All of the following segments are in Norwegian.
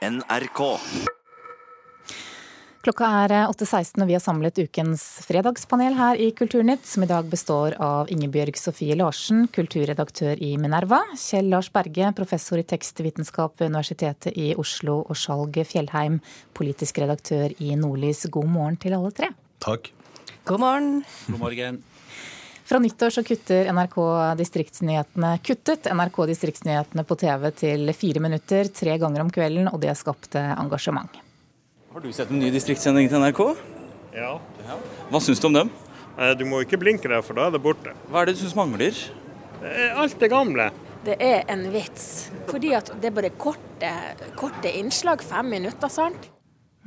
NRK. Klokka er 8.16 og vi har samlet ukens fredagspanel her i Kulturnytt, som i dag består av Ingebjørg Sofie Larsen, kulturredaktør i Minerva, Kjell Lars Berge, professor i tekstvitenskap ved Universitetet i Oslo, og Skjalg Fjellheim, politisk redaktør i Nordlys. God morgen til alle tre. Takk. God morgen. God morgen. Fra nyttår så kutter NRK distriktsnyhetene, kuttet NRK distriktsnyhetene på TV til fire minutter tre ganger om kvelden, og det skapte engasjement. Har du sett den nye distriktssendingen til NRK? Ja. Hva syns du om dem? Eh, Du må ikke blinke der, for da er det borte. Hva er det du syns mangler? Eh, Alt det gamle. Det er en vits. Fordi at det er bare korte, korte innslag, fem minutter, sant?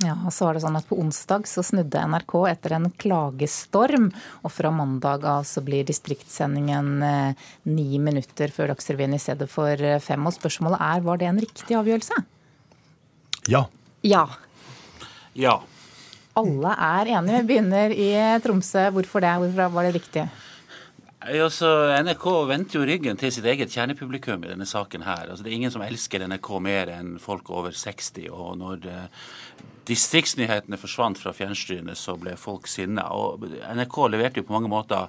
Ja, og så var det sånn at På onsdag så snudde NRK etter en klagestorm, og fra mandag av så blir distriktssendingen eh, ni minutter før Dagsrevyen i stedet for eh, fem. Og spørsmålet er, var det en riktig avgjørelse? Ja. Ja. Ja. Alle er enige. Vi begynner i Tromsø. Hvorfor det? Hvorfor var det riktig? Nei, Altså, NRK vendte jo ryggen til sitt eget kjernepublikum i denne saken her. Altså, det er ingen som elsker NRK mer enn folk over 60. Og når uh, distriktsnyhetene forsvant fra fjernstyrene, så ble folk sinna. Og NRK leverte jo på mange måter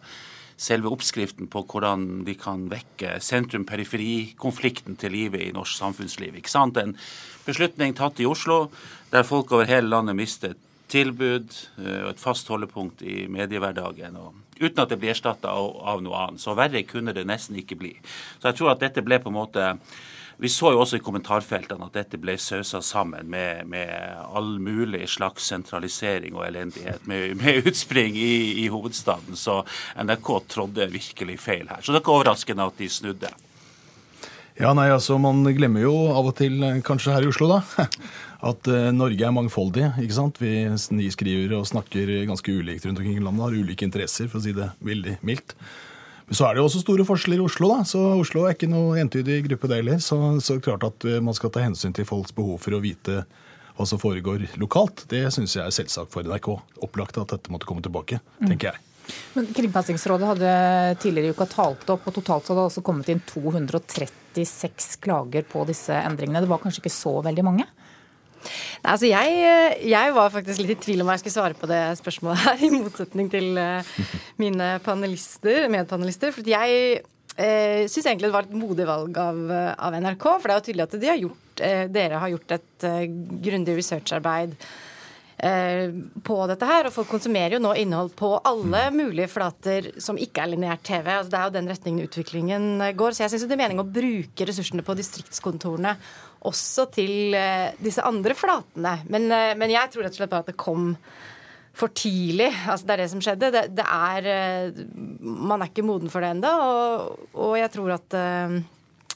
selve oppskriften på hvordan de kan vekke sentrum-periferi-konflikten til live i norsk samfunnsliv. Ikke sant? En beslutning tatt i Oslo, der folk over hele landet mistet tilbud eh, og et fast holdepunkt i mediehverdagen. Uten at det blir erstatta av noe annet. Så verre kunne det nesten ikke bli. Så jeg tror at dette ble på en måte vi så jo også i kommentarfeltene at dette ble sausa sammen med, med all mulig slags sentralisering og elendighet, med, med utspring i, i hovedstaden. Så NRK trådde virkelig feil her. Så det er ikke overraskende at de snudde. Ja, nei, altså Man glemmer jo av og til, eh, kanskje her i Oslo, da, at eh, Norge er mangfoldig. ikke sant? Vi skriver og snakker ganske ulikt rundt omkring i landet, har ulike interesser, for å si det veldig mildt. Men så er det jo også store forskjeller i Oslo, da. Så Oslo er ikke noe entydig gruppe, det heller. Så, så klart at eh, man skal ta hensyn til folks behov for å vite hva som foregår lokalt. Det syns jeg er selvsagt for NRK. Opplagt at dette måtte komme tilbake, tenker jeg. Men Kringkastingsrådet hadde tidligere i uka talt opp, og totalt hadde det også kommet inn 236 klager på disse endringene. Det var kanskje ikke så veldig mange? Altså jeg, jeg var faktisk litt i tvil om jeg skulle svare på det spørsmålet her, i motsetning til eh, mine panelister, medpanelister. For jeg eh, syns egentlig det var et modig valg av, av NRK. For det er jo tydelig at de har gjort, eh, dere har gjort et eh, grundig researcharbeid eh, på dette her, og Folk konsumerer jo nå innhold på alle mulige flater som ikke er lineært TV. altså Det er jo den retningen utviklingen eh, går. Så jeg syns det er mening å bruke ressursene på distriktskontorene også til eh, disse andre flatene. Men, eh, men jeg tror rett og slett bare at det kom for tidlig. Altså, det er det som skjedde. Det, det er eh, Man er ikke moden for det ennå, og, og jeg tror at eh,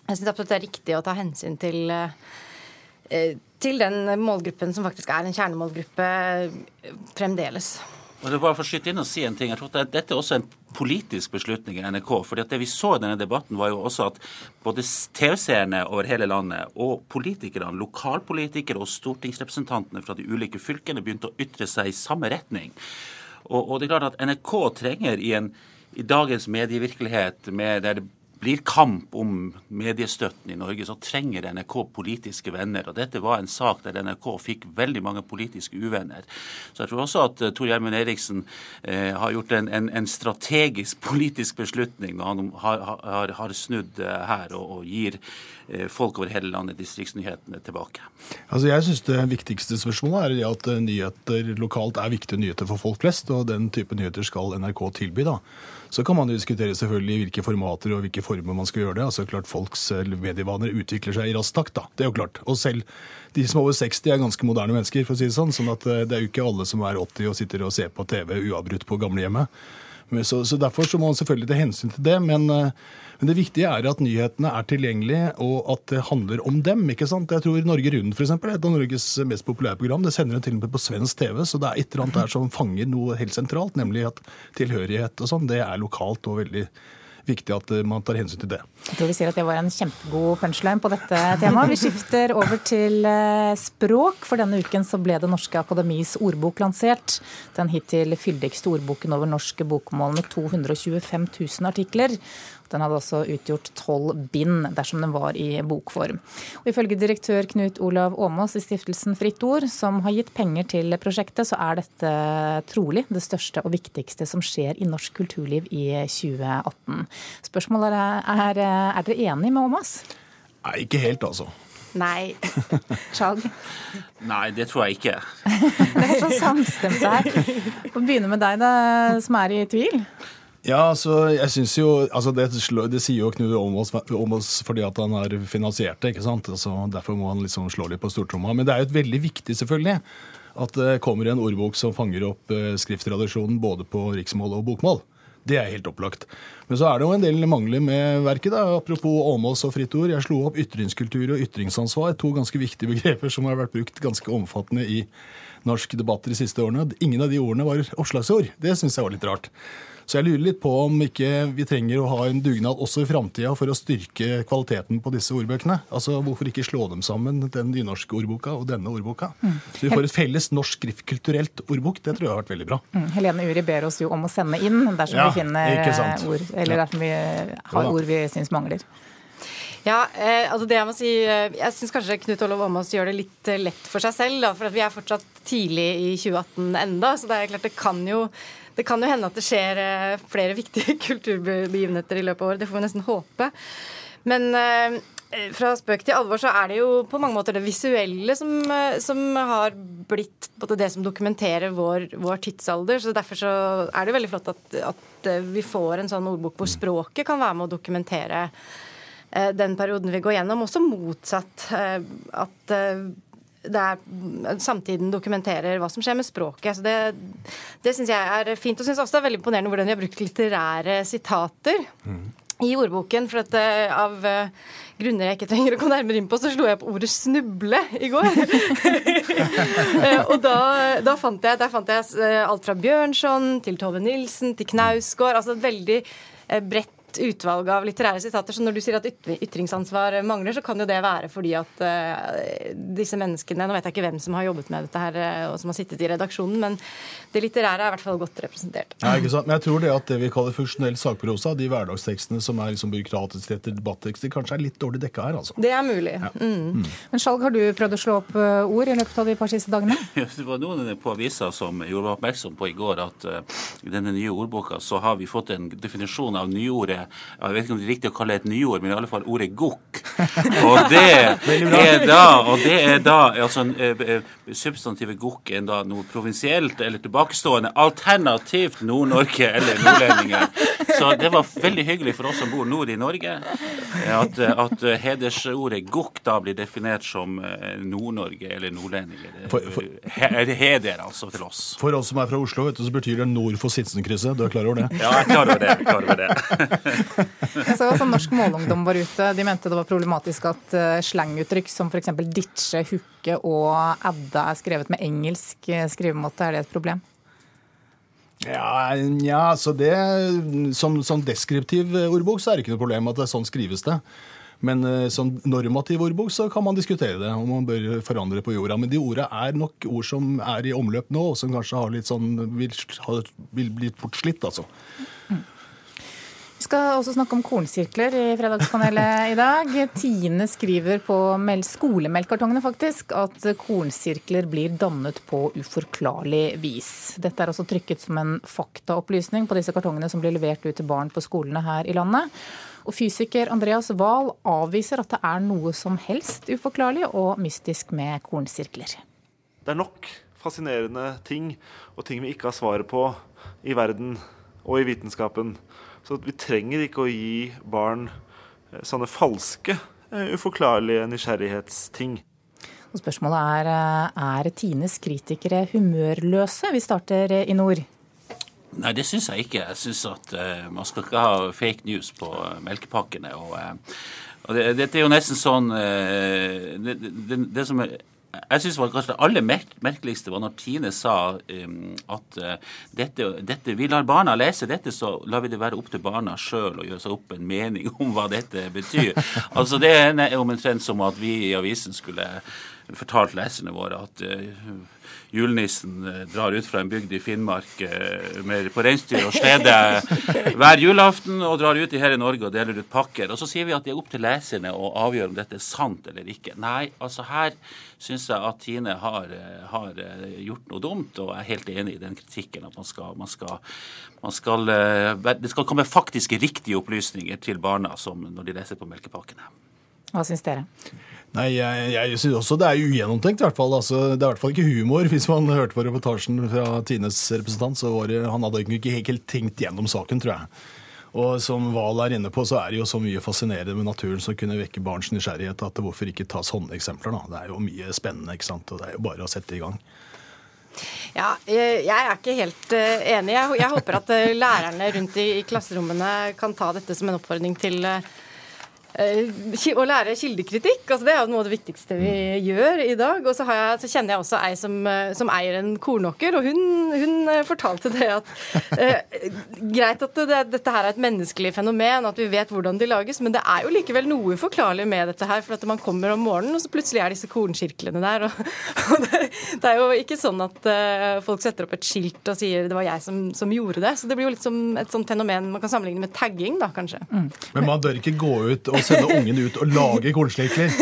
Jeg syns absolutt det er riktig å ta hensyn til eh, til den målgruppen som faktisk er en kjernemålgruppe eh, fremdeles. Og det bare for å skyte inn og si en ting. Jeg tror at Dette er også en politisk beslutning i NRK. fordi at Det vi så i denne debatten, var jo også at både TV-seerne over hele landet og politikerne, lokalpolitikere og stortingsrepresentantene fra de ulike fylkene begynte å ytre seg i samme retning. Og, og det er klart at NRK trenger i, en, i dagens medievirkelighet, med, der det blir kamp om mediestøtten i Norge, så trenger NRK politiske venner. Og dette var en sak der NRK fikk veldig mange politiske uvenner. Så jeg tror også at uh, Tor Gjermund Eriksen eh, har gjort en, en, en, strategisk politisk beslutning når han har, har, har snudd uh, her og, og gir folk over hele landet distriktsnyhetene tilbake. Altså jeg synes Det viktigste spørsmålet er at nyheter lokalt er viktige nyheter for folk flest, og den type nyheter skal NRK tilby. da. Så kan man diskutere selvfølgelig hvilke formater og hvilke former man skal gjøre det. Altså klart Folks medievaner utvikler seg i rask takt. da. Det er jo klart. Og selv de som er over 60 er ganske moderne mennesker, for å si det sånn. sånn at det er jo ikke alle som er 80 og sitter og ser på TV uavbrutt på gamlehjemmet. Så, så Derfor så må man selvfølgelig ta hensyn til det. Men, men, det viktige er at nyhetene er tilgjengelige, og at det handler om dem. ikke sant? Jeg tror Norge Rundt for eksempel, er et av Norges mest populære program. Det sender de til og med på svensk TV, så det er et eller annet der som fanger noe helt sentralt, nemlig at tilhørighet og sånn, det er lokalt og veldig viktig at man tar hensyn til det. Jeg tror vi sier at det var en kjempegod punchline på dette temaet. Vi skifter over til språk. For denne uken så ble Det norske akademis ordbok lansert. Den hittil fyldigste ordboken over norske bokmål med 225 000 artikler. Den hadde også utgjort tolv bind dersom den var i bokform. Og ifølge direktør Knut Olav Åmås i stiftelsen Fritt Ord, som har gitt penger til prosjektet, så er dette trolig det største og viktigste som skjer i norsk kulturliv i 2018. Spørsmålet er, er, er dere enig med Åmås? Nei, ikke helt, altså. Nei. Chag? Nei, det tror jeg ikke. Det er så samstemt her. Vi begynne med deg, da, som er i tvil. Ja, altså, jeg synes jo, altså det, det sier jo Knut Åmås, Åmås fordi at han har finansiert det. ikke sant? Altså, derfor må han liksom slå litt på stortromma. Men det er jo et veldig viktig, selvfølgelig, at det kommer en ordbok som fanger opp eh, skrifttradisjonen både på riksmål og bokmål. Det er helt opplagt. Men så er det jo en del mangler med verket. da, Apropos Åmås og fritt ord. Jeg slo opp ytringskultur og ytringsansvar, to ganske viktige begreper som har vært brukt ganske omfattende i norsk debatt de siste årene. Ingen av de ordene var oppslagsord. Det syns jeg var litt rart. Så jeg lurer litt på om ikke vi trenger å ha en dugnad også i framtida for å styrke kvaliteten på disse ordbøkene. Altså Hvorfor ikke slå dem sammen, den nynorske ordboka og denne ordboka? Mm. Så vi får et felles norsk skriftkulturelt ordbok. Det tror jeg har vært veldig bra. Mm. Helene Uri ber oss jo om å sende inn dersom ja, vi finner ord, eller dersom vi har ord vi syns mangler. Ja, eh, altså det Jeg må si, eh, jeg syns kanskje Knut Olav Åmås gjør det litt eh, lett for seg selv. Da, for vi er fortsatt tidlig i 2018 enda, så det er klart det kan jo det kan jo hende at det skjer eh, flere viktige kulturbegivenheter i løpet av året. Det får vi nesten håpe. Men eh, fra spøk til alvor så er det jo på mange måter det visuelle som, eh, som har blitt det som dokumenterer vår, vår, tidsalder. så Derfor så er det veldig flott at, at, vi får en sånn ordbok hvor språket kan være med å dokumentere den perioden vi går gjennom. Også motsatt. At er, samtiden dokumenterer hva som skjer med språket. Så det det syns jeg er fint. Og syns også det er veldig imponerende hvordan de har brukt litterære sitater. Mm. I ordboken, for at uh, av uh, grunner jeg ikke trenger å gå nærmere inn på, så slo jeg på ordet 'snuble' i går. uh, og da, da, fant jeg, der fant jeg alt fra Bjørnson til Tove Nilsen til Knausgård. Altså et veldig bredt utvalg av litterære sitater. Så når du sier at ytringsansvar mangler, så kan jo det være fordi at uh, disse menneskene Nå vet jeg ikke hvem som har jobbet med dette her, uh, og som har sittet i redaksjonen, men det litterære er i hvert fall godt representert. Ja, ikke sant? Men jeg tror det at det vi kaller funksjonell sakprosa, de hverdagstekstene som er liksom byråkratiske etter debattekster, kanskje er litt dårlig dekka her, altså. Det er mulig. Ja. Mm. Mm. Men Skjalg, har du prøvd å slå opp uh, ord i løpet av de par siste dagene? det var noen på avisa som gjorde meg oppmerksom på i går at i denne nye ordboka så har vi fått en definisjon av nyordet jeg vet ikke om det er riktig å kalle det et nyord, men i alle fall ordet gokk. Og det er da, og det er da altså eh, eh, Substantivet gokk er da noe provinsielt eller tilbakestående, alternativt Nord-Norge eller nordlendinger. Så det var veldig hyggelig for oss som bor nord i Norge, at, at hedersordet gokk da blir definert som eh, Nord-Norge eller nordlendinger. Det heder altså til oss. For oss som er fra Oslo, vet du, så betyr det nord for Sitsenkrysset. Du er klar over det? Ja, jeg er klar over det. Jeg klar over det. Jeg så også Norsk Målungdom var ute. De mente det var problematisk at uh, slanguttrykk som f.eks. ditche, hooke og adda er skrevet med engelsk eh, skrivemåte. Er det et problem? Ja, ja så det som, som, deskriptiv ordbok så er det ikke noe problem at det er sånn skrives det. Men uh, som normativ ordbok så kan man diskutere det, om man bør forandre på jorda. Men de orda er nok ord som er i omløp nå, og som kanskje har litt sånn, vil, vil bli fort slitt, altså. Mm. Vi skal også snakke om kornsirkler i Fredagspanelet i dag. Tine skriver på skolemelkkartongene faktisk at kornsirkler blir dannet på uforklarlig vis. Dette er også trykket som en faktaopplysning på disse kartongene som blir levert ut til barn på skolene her i landet. Og fysiker Andreas Wahl avviser at det er noe som helst uforklarlig og mystisk med kornsirkler. Det er nok fascinerende ting og ting vi ikke har svaret på i verden og i vitenskapen så vi trenger ikke å gi barn eh, sånne falske, eh, uforklarlige nysgjerrighetsting. Og spørsmålet er eh, er Tines kritikere humørløse? Vi starter i nord. Nei, det syns jeg ikke. Jeg syns at uh, man skal ikke ha fake news på melkepakkene. Og, uh, og det, dette er jo nesten sånn uh, det, det, det, som er jeg syns kanskje det aller merkeligste var når Tine sa um, at uh, dette, dette, vi lar barna lese dette, så lar vi det være opp til barna sjøl å gjøre seg opp en mening om hva dette betyr. altså Det er omtrent som at vi i avisen skulle fortalt leserne våre at uh, julenissen uh, drar ut fra en bygd i Finnmark uh, med, på reinsdyr og slede hver julaften og drar ut i hele Norge og deler ut pakker. Og så sier vi at det er opp til leserne å avgjøre om dette er sant eller ikke. Nei, altså her syns jeg at Tine har, har, gjort noe dumt, og jeg er helt enig i den kritikken at man skal, man skal, man skal Det skal komme faktiske riktige opplysninger til barna som når de leser på melkepakkene. Hva syns dere? Nei, Jeg, jeg synes også det er ugjennomtenkt. i hvert fall. Altså, det er i hvert fall ikke humor. Hvis man hørte på reportasjen fra Tines representant, så var det, han hadde ikke helt tenkt gjennom saken, tror jeg. Og som Val er inne på, så er det jo så mye fascinerende med naturen som kunne vekke barns nysgjerrighet, at hvorfor ikke ta sånne eksempler, da. Det er jo mye spennende, ikke sant. Og det er jo bare å sette i gang. Ja, jeg er ikke helt enig. Jeg håper at lærerne rundt i klasserommene kan ta dette som en oppfordring til Eh, å lære kildekritikk. altså Det er jo noe av det viktigste vi gjør i dag. Og så, jeg, så kjenner jeg også ei som, eh, som eier en kornåker, og hun, hun, eh, fortalte det at eh, Greit at det, dette her er et menneskelig fenomen, at vi vet hvordan de lages, men det er jo likevel noe uforklarlig med dette her. For at man kommer om morgenen, og så plutselig er disse kornkirklene der. Og, og det, det, er jo ikke sånn at eh, folk setter opp et skilt og sier det var jeg som, som, gjorde det. Så det blir jo litt som et sånt fenomen man kan sammenligne med tagging, da kanskje. Mm. Men man bør ikke gå ut og sende ungen ut og lage kornsleikler.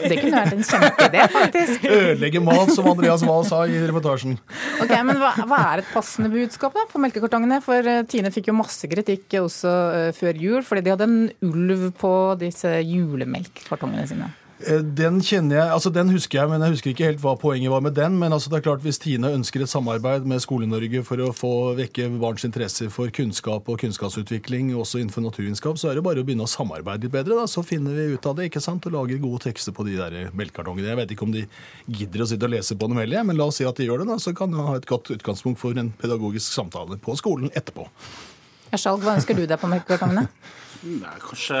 Det kunne vært en kjempeidé, faktisk. Ødelegge mat, som Andreas Wahl sa i reportasjen. Ok, men hva, hva, er et passende budskap da på melkekartongene? For uh, Tine fikk jo masse kritikk også uh, før jul, fordi de hadde en ulv på disse julemelkkartongene sine. Eh, den kjenner jeg, altså den husker jeg, men jeg husker ikke helt hva poenget var med den. Men altså det er klart hvis Tine ønsker et samarbeid med Skole-Norge for å få vekke barns interesse for kunnskap og kunnskapsutvikling, også innenfor naturvitenskap, så er det bare å begynne å samarbeide litt bedre. da, Så finner vi ut av det ikke sant, og lager gode tekster på de der melkekartongene. Jeg vet ikke om de gidder å sitte og lese på dem heller, men la oss si at de gjør det. da, Så kan vi ha et godt utgangspunkt for en pedagogisk samtale på skolen etterpå. Skjalg, hva ønsker du deg på melkekartongene? Nei, kanskje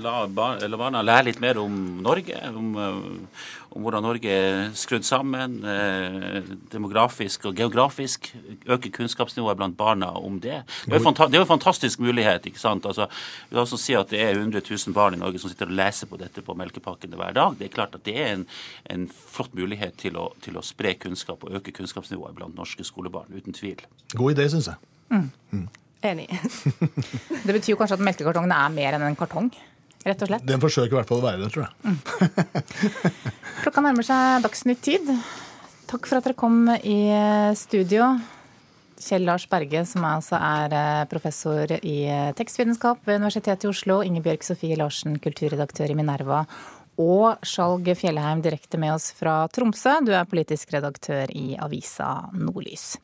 la barna lære litt mer om Norge. Om, eh, om, hvordan Norge er skrudd sammen eh, demografisk og geografisk. Øke kunnskapsnivået blant barna om det. Det er det er jo en fantastisk mulighet. ikke sant? Altså, vi kan også si at det er 100 000 barn i Norge som sitter og leser på dette på melkepakkene hver dag. Det er klart at det er en, en flott mulighet til å, til å, spre kunnskap og øke kunnskapsnivået blant norske skolebarn. Uten tvil. God idé, syns jeg. Mm. Mm. Enig. det betyr jo kanskje at melkekartongene er mer enn en kartong? Rett og slett. Den forsøker i hvert fall å være det, tror jeg. Mm. Klokka nærmer seg Dagsnytt tid. Takk for at dere kom i studio. Kjell Lars Berge, som altså er eh, professor i eh, tekstvitenskap ved Universitetet i Oslo. Ingebjørg Sofie Larsen, kulturredaktør i Minerva. Og Skjalg Fjellheim direkte med oss fra Tromsø. Du er politisk redaktør i avisa Nordlys.